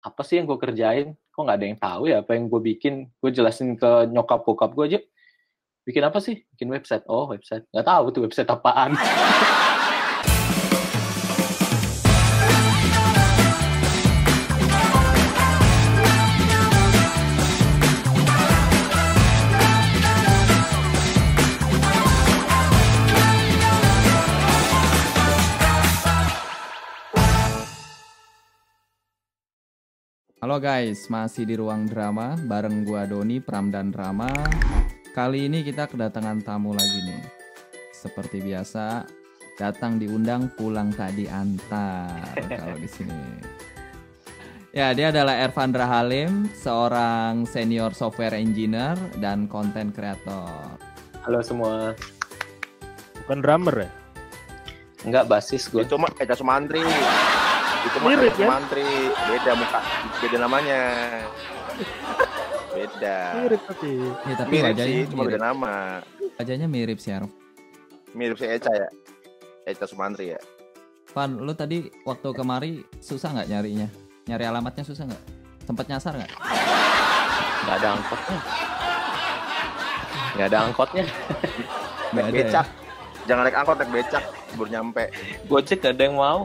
apa sih yang gue kerjain? Kok nggak ada yang tahu ya apa yang gue bikin? Gue jelasin ke nyokap bokap gue aja. Bikin apa sih? Bikin website. Oh website. Nggak tahu tuh website apaan Halo guys, masih di ruang drama bareng gua Doni, Pram dan Rama. Kali ini kita kedatangan tamu lagi nih. Seperti biasa, datang diundang, pulang tak diantar kalau di sini. Ya, dia adalah Ervandra Halim, seorang senior software engineer dan content creator. halo semua Bukan drummer ya? nggak basis gue Itu mah Eca Sumantri. Itu Mirip, ya? Sumantri. Beda muka, beda namanya. Beda. Mirip tapi. Ya, tapi Mirip wajahnya sih, cuma mirip. beda nama. Wajahnya mirip sih, Arf. Mirip si Eca ya. Eca Sumantri ya. Van, lu tadi waktu kemari susah nggak nyarinya? Nyari alamatnya susah nggak? Sempet nyasar nggak? nggak ada angkotnya nggak ada angkotnya Nggak Naik ada ya? becak. Jangan naik angkot, naik becak. Baru nyampe. gojek nggak ada yang mau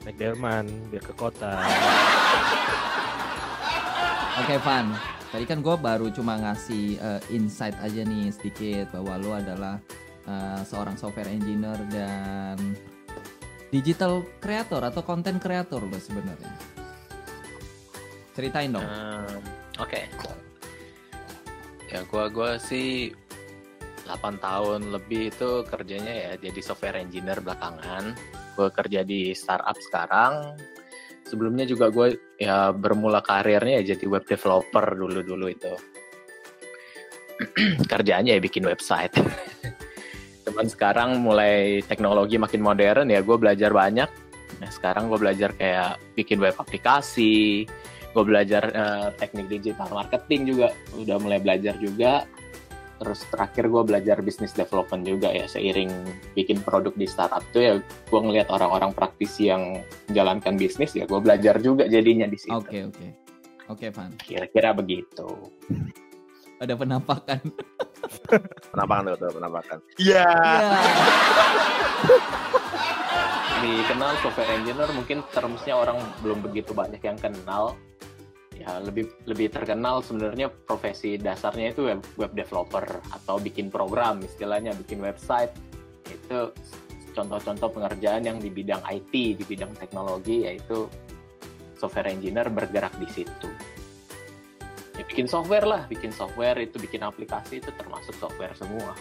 Naik delman biar ke kota. Oke Van, tadi kan gue baru cuma ngasih eh, insight aja nih sedikit bahwa lo adalah eh, seorang software engineer dan digital creator atau content creator lo sebenarnya. Ceritain dong. Ehm, Oke. Ya gua gua sih 8 tahun lebih itu kerjanya ya jadi software engineer belakangan. Gue kerja di startup sekarang. Sebelumnya juga gue ya bermula karirnya ya jadi web developer dulu-dulu itu. Kerjaannya ya bikin website. Cuman sekarang mulai teknologi makin modern ya gue belajar banyak. Nah sekarang gue belajar kayak bikin web aplikasi, gue belajar eh, teknik digital marketing juga udah mulai belajar juga terus terakhir gue belajar bisnis development juga ya seiring bikin produk di startup tuh ya gue ngelihat orang-orang praktisi yang menjalankan bisnis ya gue belajar juga jadinya di situ Oke oke. Oke Van, kira-kira begitu ada penampakan. Penampakan tuh, tuh penampakan. Iya. dikenal software engineer mungkin termsnya orang belum begitu banyak yang kenal ya lebih lebih terkenal sebenarnya profesi dasarnya itu web, web developer atau bikin program istilahnya bikin website. Itu contoh-contoh pengerjaan yang di bidang IT di bidang teknologi yaitu software engineer bergerak di situ. Ya bikin software lah bikin software itu bikin aplikasi itu termasuk software semua.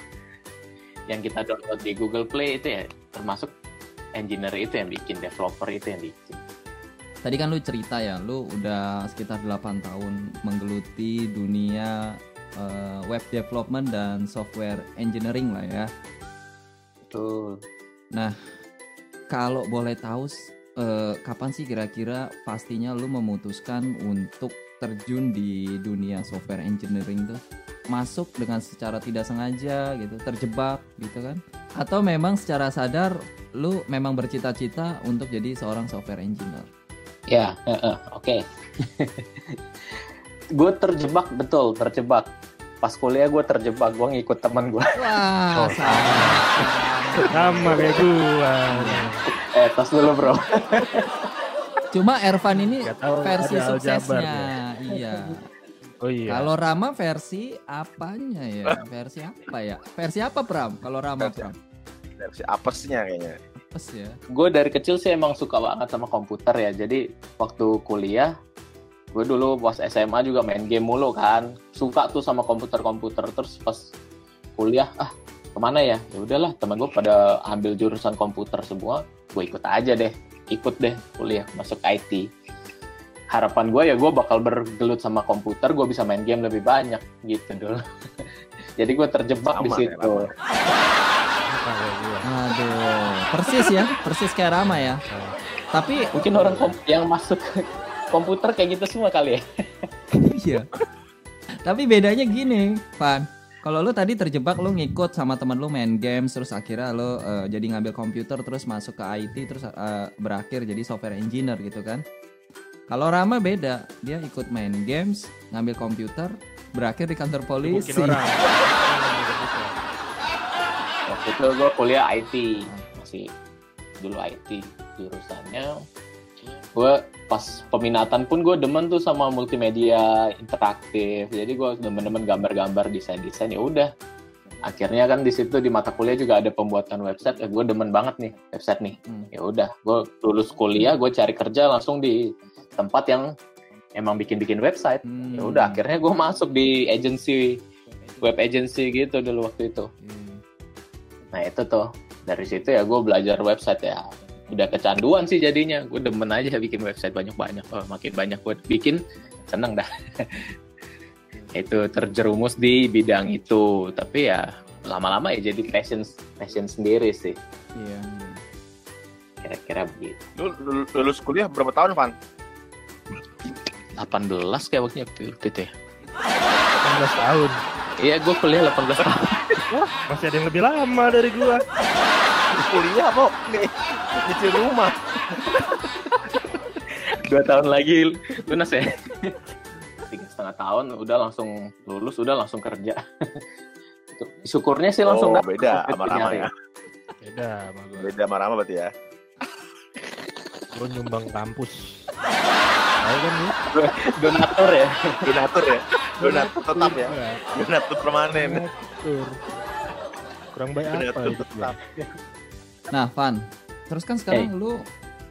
Yang kita download di Google Play itu ya termasuk engineer itu yang bikin, developer itu yang bikin. Tadi kan lu cerita ya, lu udah sekitar 8 tahun menggeluti dunia eh, web development dan software engineering lah ya. Betul. Kalau boleh tahu eh, kapan sih kira-kira pastinya lu memutuskan untuk terjun di dunia software engineering tuh? Masuk dengan secara tidak sengaja gitu, terjebak gitu kan? Atau memang secara sadar lu memang bercita-cita untuk jadi seorang software engineer? Ya, eh, eh, oke. gue terjebak betul, terjebak. Pas kuliah gue terjebak, gue ngikut teman gue. Wah, Oh. sama. Kayak gua. eh, tos dulu bro. Cuma Ervan ini tahu versi ada suksesnya, ya. iya. Oh iya. Kalau Rama versi apanya ya? Versi apa ya? Versi apa Pram? Kalau Rama Versi Pram? Si apesnya kayaknya. Apes ya. gue dari kecil sih emang suka banget sama komputer ya. Jadi waktu kuliah, gue dulu pas SMA juga main game mulu kan. Suka tuh sama komputer-komputer. Terus pas kuliah, ah ke mana ya? Ya udahlah, teman gue pada ambil jurusan komputer semua. Gue ikut aja deh, ikut deh kuliah masuk IT. Harapan gue ya gue bakal bergelut sama komputer, gue bisa main game lebih banyak gitu dulu. Jadi gue terjebak di Sama, situ. kayak persis ya, persis kayak Rama ya. Tapi Mungkin orang kom- yang masuk komputer kayak gitu semua kali ya. iya. Tapi bedanya gini, Van. Kalau lu tadi terjebak lu ngikut sama temen lu main games terus akhirnya lu eh, jadi ngambil komputer terus masuk ke IT terus eh, berakhir jadi software engineer gitu kan. Kalau Rama beda, dia ikut main games, ngambil komputer, berakhir di kantor polisi. Mungkin orang. waktu itu gue kuliah IT masih dulu IT jurusannya. Gue pas peminatan pun gue demen tuh sama multimedia interaktif. Jadi gue demen-demen gambar-gambar desain-desain ya udah. Akhirnya kan di situ di mata kuliah juga ada pembuatan website eh, gue demen banget nih website nih. Hmm. ya udah gue lulus kuliah gue cari kerja langsung di tempat yang emang bikin-bikin website. Hmm. ya udah akhirnya gue masuk di agency web agency gitu dulu waktu itu. Hmm. nah itu tuh dari situ ya gue belajar website ya. Udah kecanduan sih jadinya. Gue demen aja bikin website banyak-banyak. Oh, makin banyak gue bikin seneng dah. Itu terjerumus di bidang itu. Tapi ya lama-lama ya jadi passion passion sendiri sih. Iya. kira-kira begitu. Lu lul- lulus kuliah berapa tahun, Van? 18 kayak waktu waktu itu ya. 18 tahun. iya gue kuliah 18 tahun. Wah, masih ada yang lebih lama dari gua. Kuliah, kok. Nih, nyicil rumah. dua tahun lagi lunas ya tiga setengah tahun udah langsung lulus udah langsung kerja syukurnya sih langsung oh, beda sama Rama ya. Beda sama gua. Beda sama Rama berarti ya. Gua nyumbang kampus. Tahu kan lu? donatur ya Donatur ya. Donatur tetap ya. Donatur permanen. Donatur. Kurang baik apa gua? tetap. Nah, Van, terus kan sekarang Eh. lu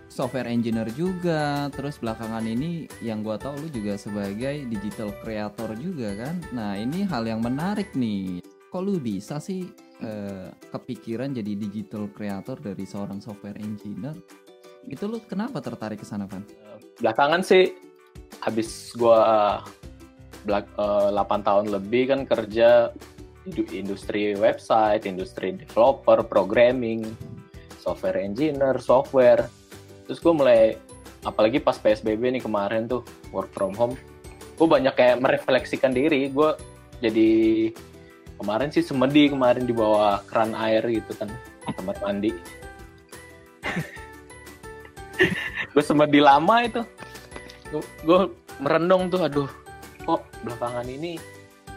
software engineer juga, terus belakangan ini yang gua tahu lu juga sebagai digital creator juga kan. Nah, ini hal yang menarik nih. Kok lu bisa sih eh, kepikiran jadi digital creator dari seorang software engineer? Itu lu kenapa tertarik ke sana, Van? belakangan sih habis gua belak- eh, 8 tahun lebih kan kerja industri website, industri developer, programming, software engineer, software. Terus gue mulai apalagi pas PSBB nih kemarin tuh work from home, gue banyak kayak merefleksikan diri. Gue jadi kemarin sih semedi kemarin di bawah keran air gitu kan tempat mandi. gue semedi lama itu gue merenung tuh aduh kok belakangan ini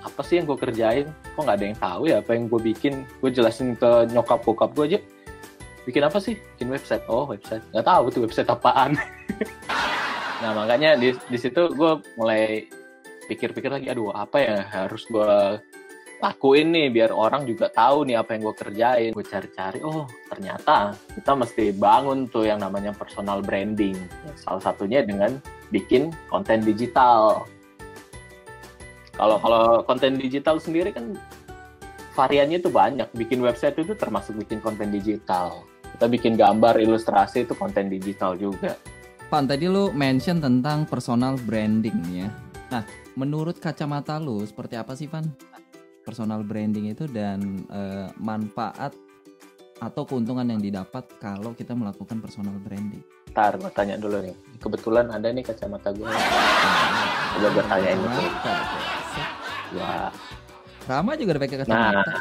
apa sih yang gue kerjain kok nggak ada yang tahu ya apa yang gue bikin gue jelasin ke nyokap bokap gue aja bikin apa sih? Bikin website. Oh website. Nggak tahu tuh website apaan. Nah makanya di di situ gue mulai pikir-pikir lagi aduh apa ya harus gue lakuin nih biar orang juga tahu nih apa yang gue kerjain. Gue cari-cari oh ternyata kita mesti bangun tuh yang namanya personal branding. Salah satunya dengan bikin konten digital. Kalau kalau konten digital sendiri kan variannya tuh banyak. Bikin website itu termasuk bikin konten digital kita bikin gambar ilustrasi itu konten digital juga Van, tadi lu mention tentang personal branding nih ya. Nah, menurut kacamata lu seperti apa sih, Van? Personal branding itu dan eh, manfaat atau keuntungan yang didapat kalau kita melakukan personal branding. ntar gue tanya dulu nih kebetulan ada nih kacamata gue Coba gue dulu. Kacamata. Wah, Rama juga udah pakai nah kacamata.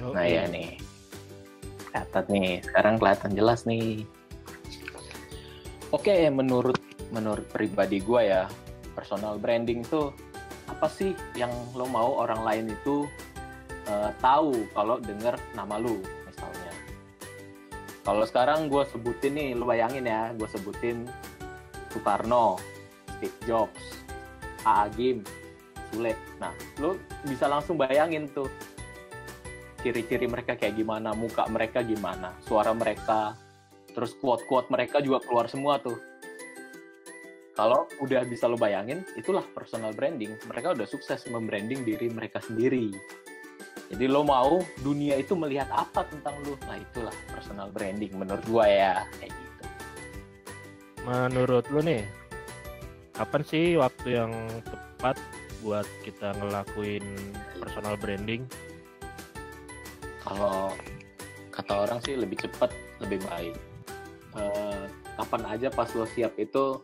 Oh, nah ya nih catat nih sekarang kelihatan jelas nih oke menurut menurut pribadi gue ya personal branding tuh apa sih yang lo mau orang lain itu eh, tahu kalau denger nama lu misalnya kalau sekarang gue sebutin nih lo bayangin ya gue sebutin Soekarno Steve Jobs A.A. Gim Sule nah lo bisa langsung bayangin tuh ciri-ciri mereka kayak gimana, muka mereka gimana, suara mereka, terus quote-quote mereka juga keluar semua tuh. Kalau udah bisa lo bayangin, itulah personal branding. Mereka udah sukses membranding diri mereka sendiri. Jadi lo mau dunia itu melihat apa tentang lo? Nah itulah personal branding menurut gua ya. Kayak gitu. Menurut lu nih, kapan sih waktu yang tepat buat kita ngelakuin personal branding? Kalau kata orang sih lebih cepat, lebih baik. Eh, kapan aja pas lo siap itu,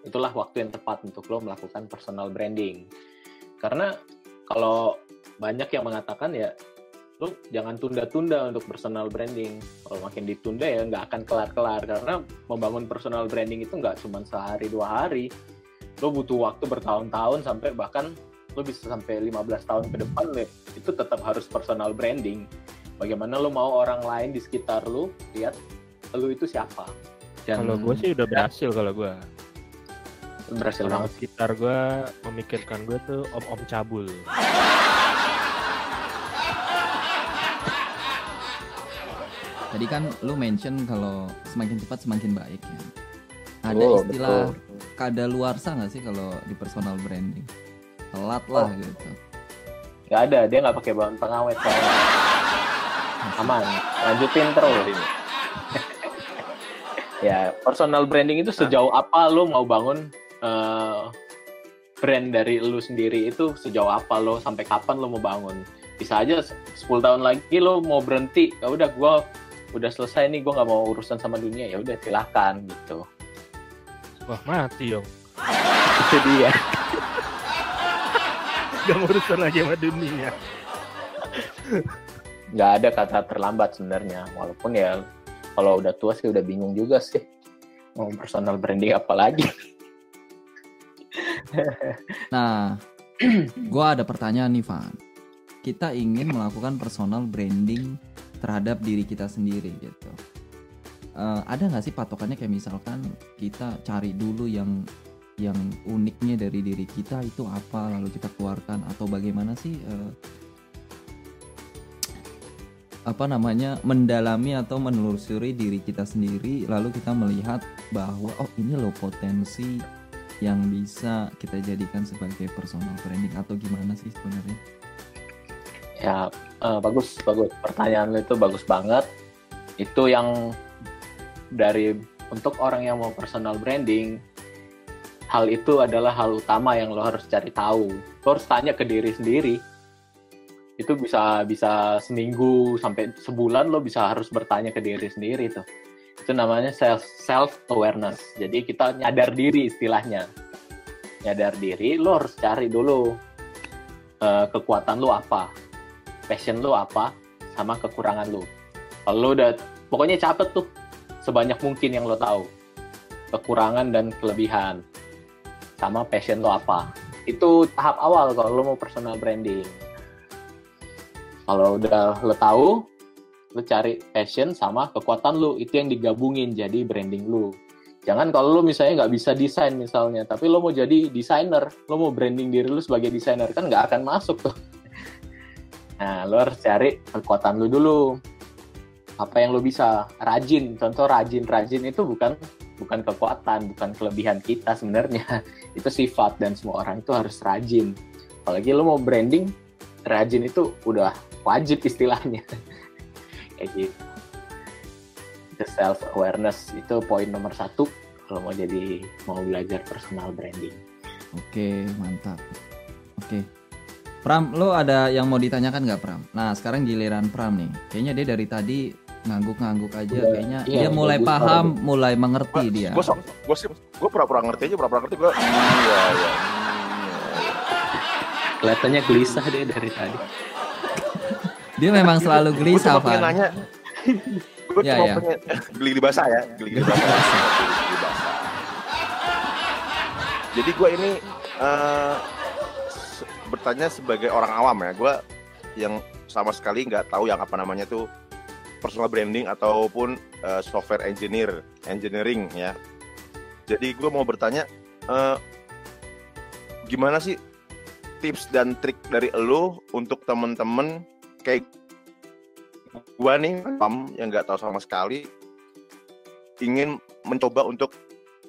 itulah waktu yang tepat untuk lo melakukan personal branding. Karena kalau banyak yang mengatakan ya lu jangan tunda-tunda untuk personal branding. Kalau makin ditunda ya nggak akan kelar-kelar karena membangun personal branding itu nggak cuma sehari dua hari. Lo butuh waktu bertahun-tahun sampai bahkan lo bisa sampai 15 tahun ke depan lo itu tetap harus personal branding. Bagaimana lo mau orang lain di sekitar lo lihat lo itu siapa? Dan Kalau gue sih udah berhasil kalau gue. berhasil Orang banget. sekitar gue memikirkan gue tuh om-om cabul. Tadi kan lu mention kalau semakin cepat semakin baik ya. Ada Oh, istilah betul. kada luarsa nggak sih kalau di personal branding? Telat lah Oh. gitu. Nggak ada, dia nggak pakai bahan pengawet soalnya. Aman, lanjutin terus. ya, personal branding itu sejauh apa lo mau bangun eh, brand dari lu sendiri itu sejauh apa lo sampai kapan lo mau bangun? Bisa aja 10 tahun lagi lo mau berhenti, ya udah gua udah selesai nih, gua nggak mau urusan sama dunia, ya udah silahkan gitu. Wah mati dong. Itu dia. Gak mau urusan lagi sama dunia. Nggak ada kata terlambat sebenarnya walaupun ya kalau udah tua sih udah bingung juga sih mau personal branding apa lagi Nah, gua ada pertanyaan nih, Van. Kita ingin melakukan personal branding terhadap diri kita sendiri gitu. Eh, ada nggak sih patokannya kayak misalkan kita cari dulu yang yang uniknya dari diri kita itu apa lalu kita keluarkan atau bagaimana sih eh, apa namanya mendalami atau menelusuri diri kita sendiri lalu kita melihat bahwa oh ini loh potensi yang bisa kita jadikan sebagai personal branding atau gimana sih sebenarnya? ya eh, bagus bagus. Pertanyaan lu itu bagus banget. Itu yang dari untuk orang yang mau personal branding hal itu adalah hal utama yang lo harus cari tahu. Lo harus tanya ke diri sendiri itu bisa bisa seminggu sampai sebulan lo bisa harus bertanya ke diri sendiri tuh. Itu namanya self self awareness jadi kita nyadar diri istilahnya. Nyadar diri lo harus cari dulu eh, kekuatan lo apa passion lo apa sama kekurangan lo. Kalau lo udah pokoknya catat tuh sebanyak mungkin yang lo tahu. Kekurangan dan kelebihan sama passion lo apa. Itu tahap awal kalau lo mau personal branding kalau udah lo tahu lo cari passion sama kekuatan lo. Itu yang digabungin jadi branding lo. Jangan kalau lo misalnya nggak bisa desain misalnya tapi lo mau jadi desainer lo mau branding diri lo sebagai desainer kan nggak akan masuk tuh. Nah lo harus cari kekuatan lo dulu. Apa yang lo bisa rajin. Contoh rajin rajin itu bukan bukan kekuatan bukan kelebihan kita sebenarnya. Itu sifat dan semua orang itu harus rajin. Apalagi lo mau branding rajin itu udah wajib istilahnya kayak gitu itu self awareness itu poin nomor satu kalau mau jadi mau belajar personal branding Oke, mantap. Oke. Pram, lo ada yang mau ditanyakan nggak Pram? Nah, sekarang giliran Pram nih. Kayaknya dia dari tadi ngangguk-ngangguk aja. Udah, Kayaknya iya, dia mulai bagus, paham, mulai mengerti dia. Gue sok, gue sih, gue pura-pura ngerti aja, pura-pura ngerti gue. Iya, iya. Kelihatannya gelisah deh dari tadi Dia memang selalu Gue gelisah, pengen Van. nanya. Gue Iya, cuma iya. pengen geli di basah ya, geli di basah. Jadi gue ini eh, se- bertanya sebagai orang awam ya, gue yang sama sekali nggak tahu yang apa namanya tuh personal branding ataupun eh, software engineer, engineering ya. Jadi gue mau bertanya, eh, gimana sih tips dan trik dari lo untuk temen-temen kayak gua nih pam yang nggak tahu sama sekali ingin mencoba untuk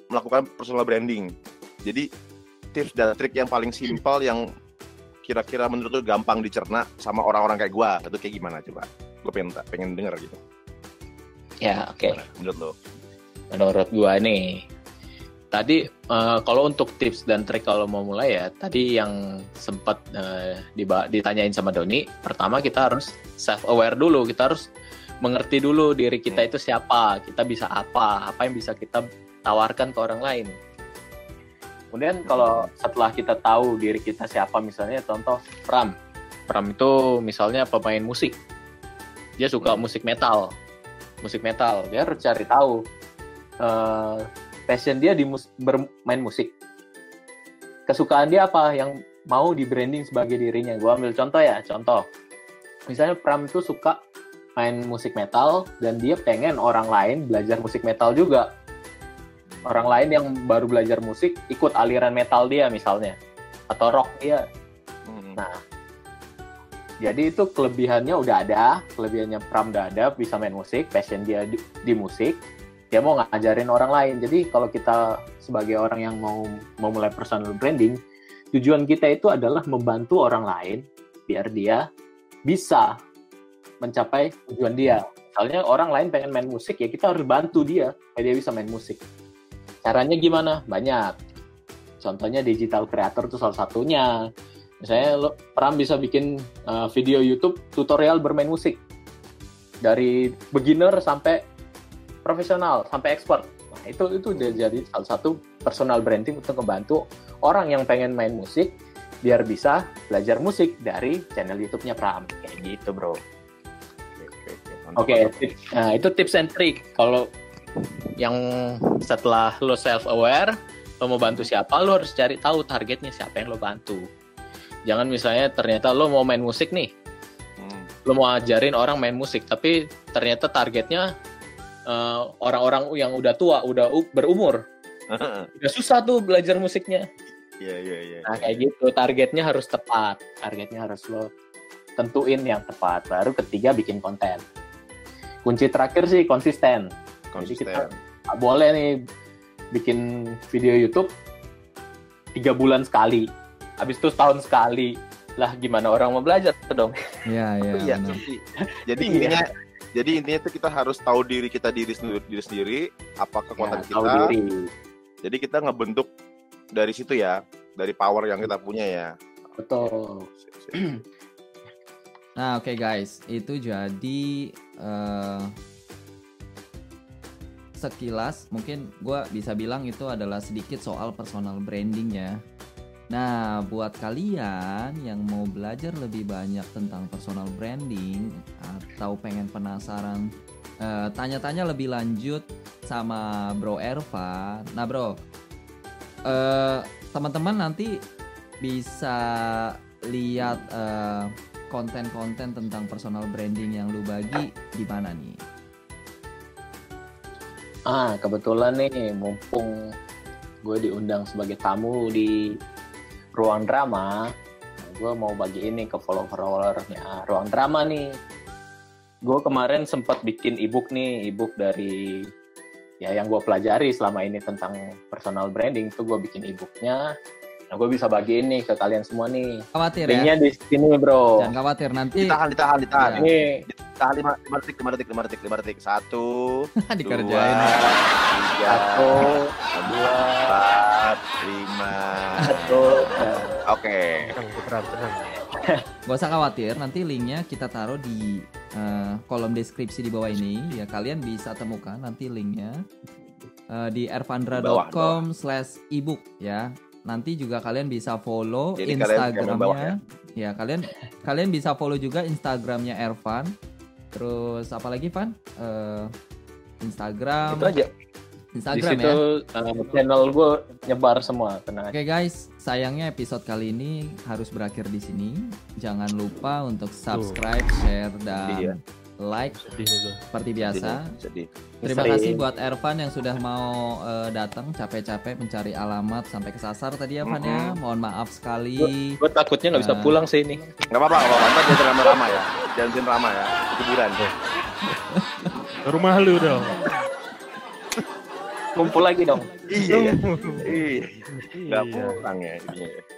melakukan personal branding. Jadi tips dan trik yang paling simpel yang kira-kira menurut lu gampang dicerna sama orang-orang kayak gua itu kayak gimana coba? Gue pengen pengen denger gitu. ya oke Gimana Menurut lo? menurut gua nih tadi eh, kalau untuk tips dan trik kalau mau mulai ya tadi yang sempat diba- ditanyain sama Doni pertama kita harus self aware dulu kita harus mengerti dulu diri kita itu siapa kita bisa apa apa yang bisa kita tawarkan ke orang lain. Kemudian kalau setelah kita tahu diri kita siapa misalnya contoh Pram. Pram itu misalnya pemain musik. Dia suka musik metal. Musik metal dia harus cari tahu eh, passion dia di mus- bermain musik. Kesukaan dia apa? Yang mau di branding sebagai dirinya. Gua ambil contoh ya contoh. Misalnya Pram tuh suka main musik metal dan dia pengen orang lain belajar musik metal juga. Orang lain yang baru belajar musik ikut aliran metal dia misalnya atau rock dia. Hmm. Nah, jadi itu kelebihannya udah ada, kelebihannya Pram udah ada, bisa main musik, passion dia di, di musik, dia mau ngajarin orang lain. Jadi kalau kita sebagai orang yang mau mulai personal branding, tujuan kita itu adalah membantu orang lain biar dia bisa mencapai tujuan dia. Misalnya orang lain pengen main musik, ya kita harus bantu dia supaya dia bisa main musik. Caranya gimana? Banyak. Contohnya digital creator itu salah satunya. Misalnya lo Pram bisa bikin uh, video YouTube tutorial bermain musik dari beginner sampai profesional sampai expert. Nah, itu itu udah jadi salah satu personal branding untuk membantu orang yang pengen main musik biar bisa belajar musik dari channel YouTube-nya Pram. Kayak gitu, Bro. Oke, tip- nah, itu tips and trick. Kalau yang setelah lo self aware, lo mau bantu siapa, lo harus cari tahu targetnya siapa yang lo bantu. Jangan misalnya ternyata lo mau main musik nih, Hmm. lo mau ajarin orang main musik, tapi ternyata targetnya eh, orang-orang yang udah tua, udah berumur, udah susah tuh belajar musiknya. Iya, iya, iya. Nah kayak gitu, targetnya harus tepat, targetnya harus lo tentuin yang tepat. Baru ketiga bikin konten. Kunci terakhir sih konsisten. Konsisten. kita- Nggak boleh nih bikin video YouTube tiga bulan sekali, habis itu setahun sekali. Lah gimana orang mau belajar tuh dong? Iya, iya, Iya, benar. jadi, jadi Iya. intinya jadi intinya itu kita harus tahu diri kita diri sendiri, diri sendiri apa kekuatan Ya, tahu kita. diri. Jadi kita ngebentuk dari situ ya, dari power yang kita punya ya. Betul. Nah, oke guys, itu jadi eh, sekilas mungkin gue bisa bilang itu adalah sedikit soal personal branding ya. Nah, buat kalian yang mau belajar lebih banyak tentang personal branding atau pengen penasaran eh, tanya-tanya lebih lanjut sama Bro Erva. Nah, Bro, eh, teman-teman nanti bisa lihat eh, konten-konten tentang personal branding yang lu bagi di mana nih? Ah, kebetulan nih, mumpung gue diundang sebagai tamu di ruang drama, gue mau bagi ini ke follower-followernya ruang drama nih. Gue kemarin sempat bikin ebook nih, ebook dari ya yang gue pelajari selama ini tentang personal branding tuh gue bikin ebooknya. Nah, gue bisa bagi ini ke kalian semua nih. Khawatir Linknya ya? di sini, bro. Jangan khawatir nanti Ditahan, ditahan, ditahan. Iya. Ini Ditahan lima, lima detik, lima detik, lima detik, lima detik. Satu, dikerjain. dua, tiga, satu, dua, empat, lima. satu. Oke. Tenang. Gak usah khawatir, nanti linknya kita taruh di eh, kolom deskripsi di bawah ini. Ya kalian bisa temukan nanti linknya eh, di ervandra.com slash ebook ya. Nanti juga kalian bisa follow Jadi kalian jangan bawah Instagramnya. Ya kalian kalian bisa follow juga Instagramnya Ervan. Terus apalagi Van? Eh, Instagram. itu aja. Di Instagram situ ya. uh, channel gue nyebar semua, tenang aja. Oke guys, sayangnya episode kali ini harus berakhir di sini. Jangan lupa untuk subscribe, share, dan Iya. Like seperti biasa. Jadi, Terima kasih buat Ervan yang sudah mau eh, datang capek-capek mencari alamat sampai kesasar tadi ya Van ya. Mohon maaf sekali. Gue takutnya nggak bisa Nah. pulang sih ini. nggak apa-apa, nggak apa-apa. Jangan rama-rama ya. Jangan rama ya. Hiburan. Ke rumah lu dong. Kumpul lagi dong. Iya, ya. Iya. Nggak Iya. pulang ya. jadinya ya.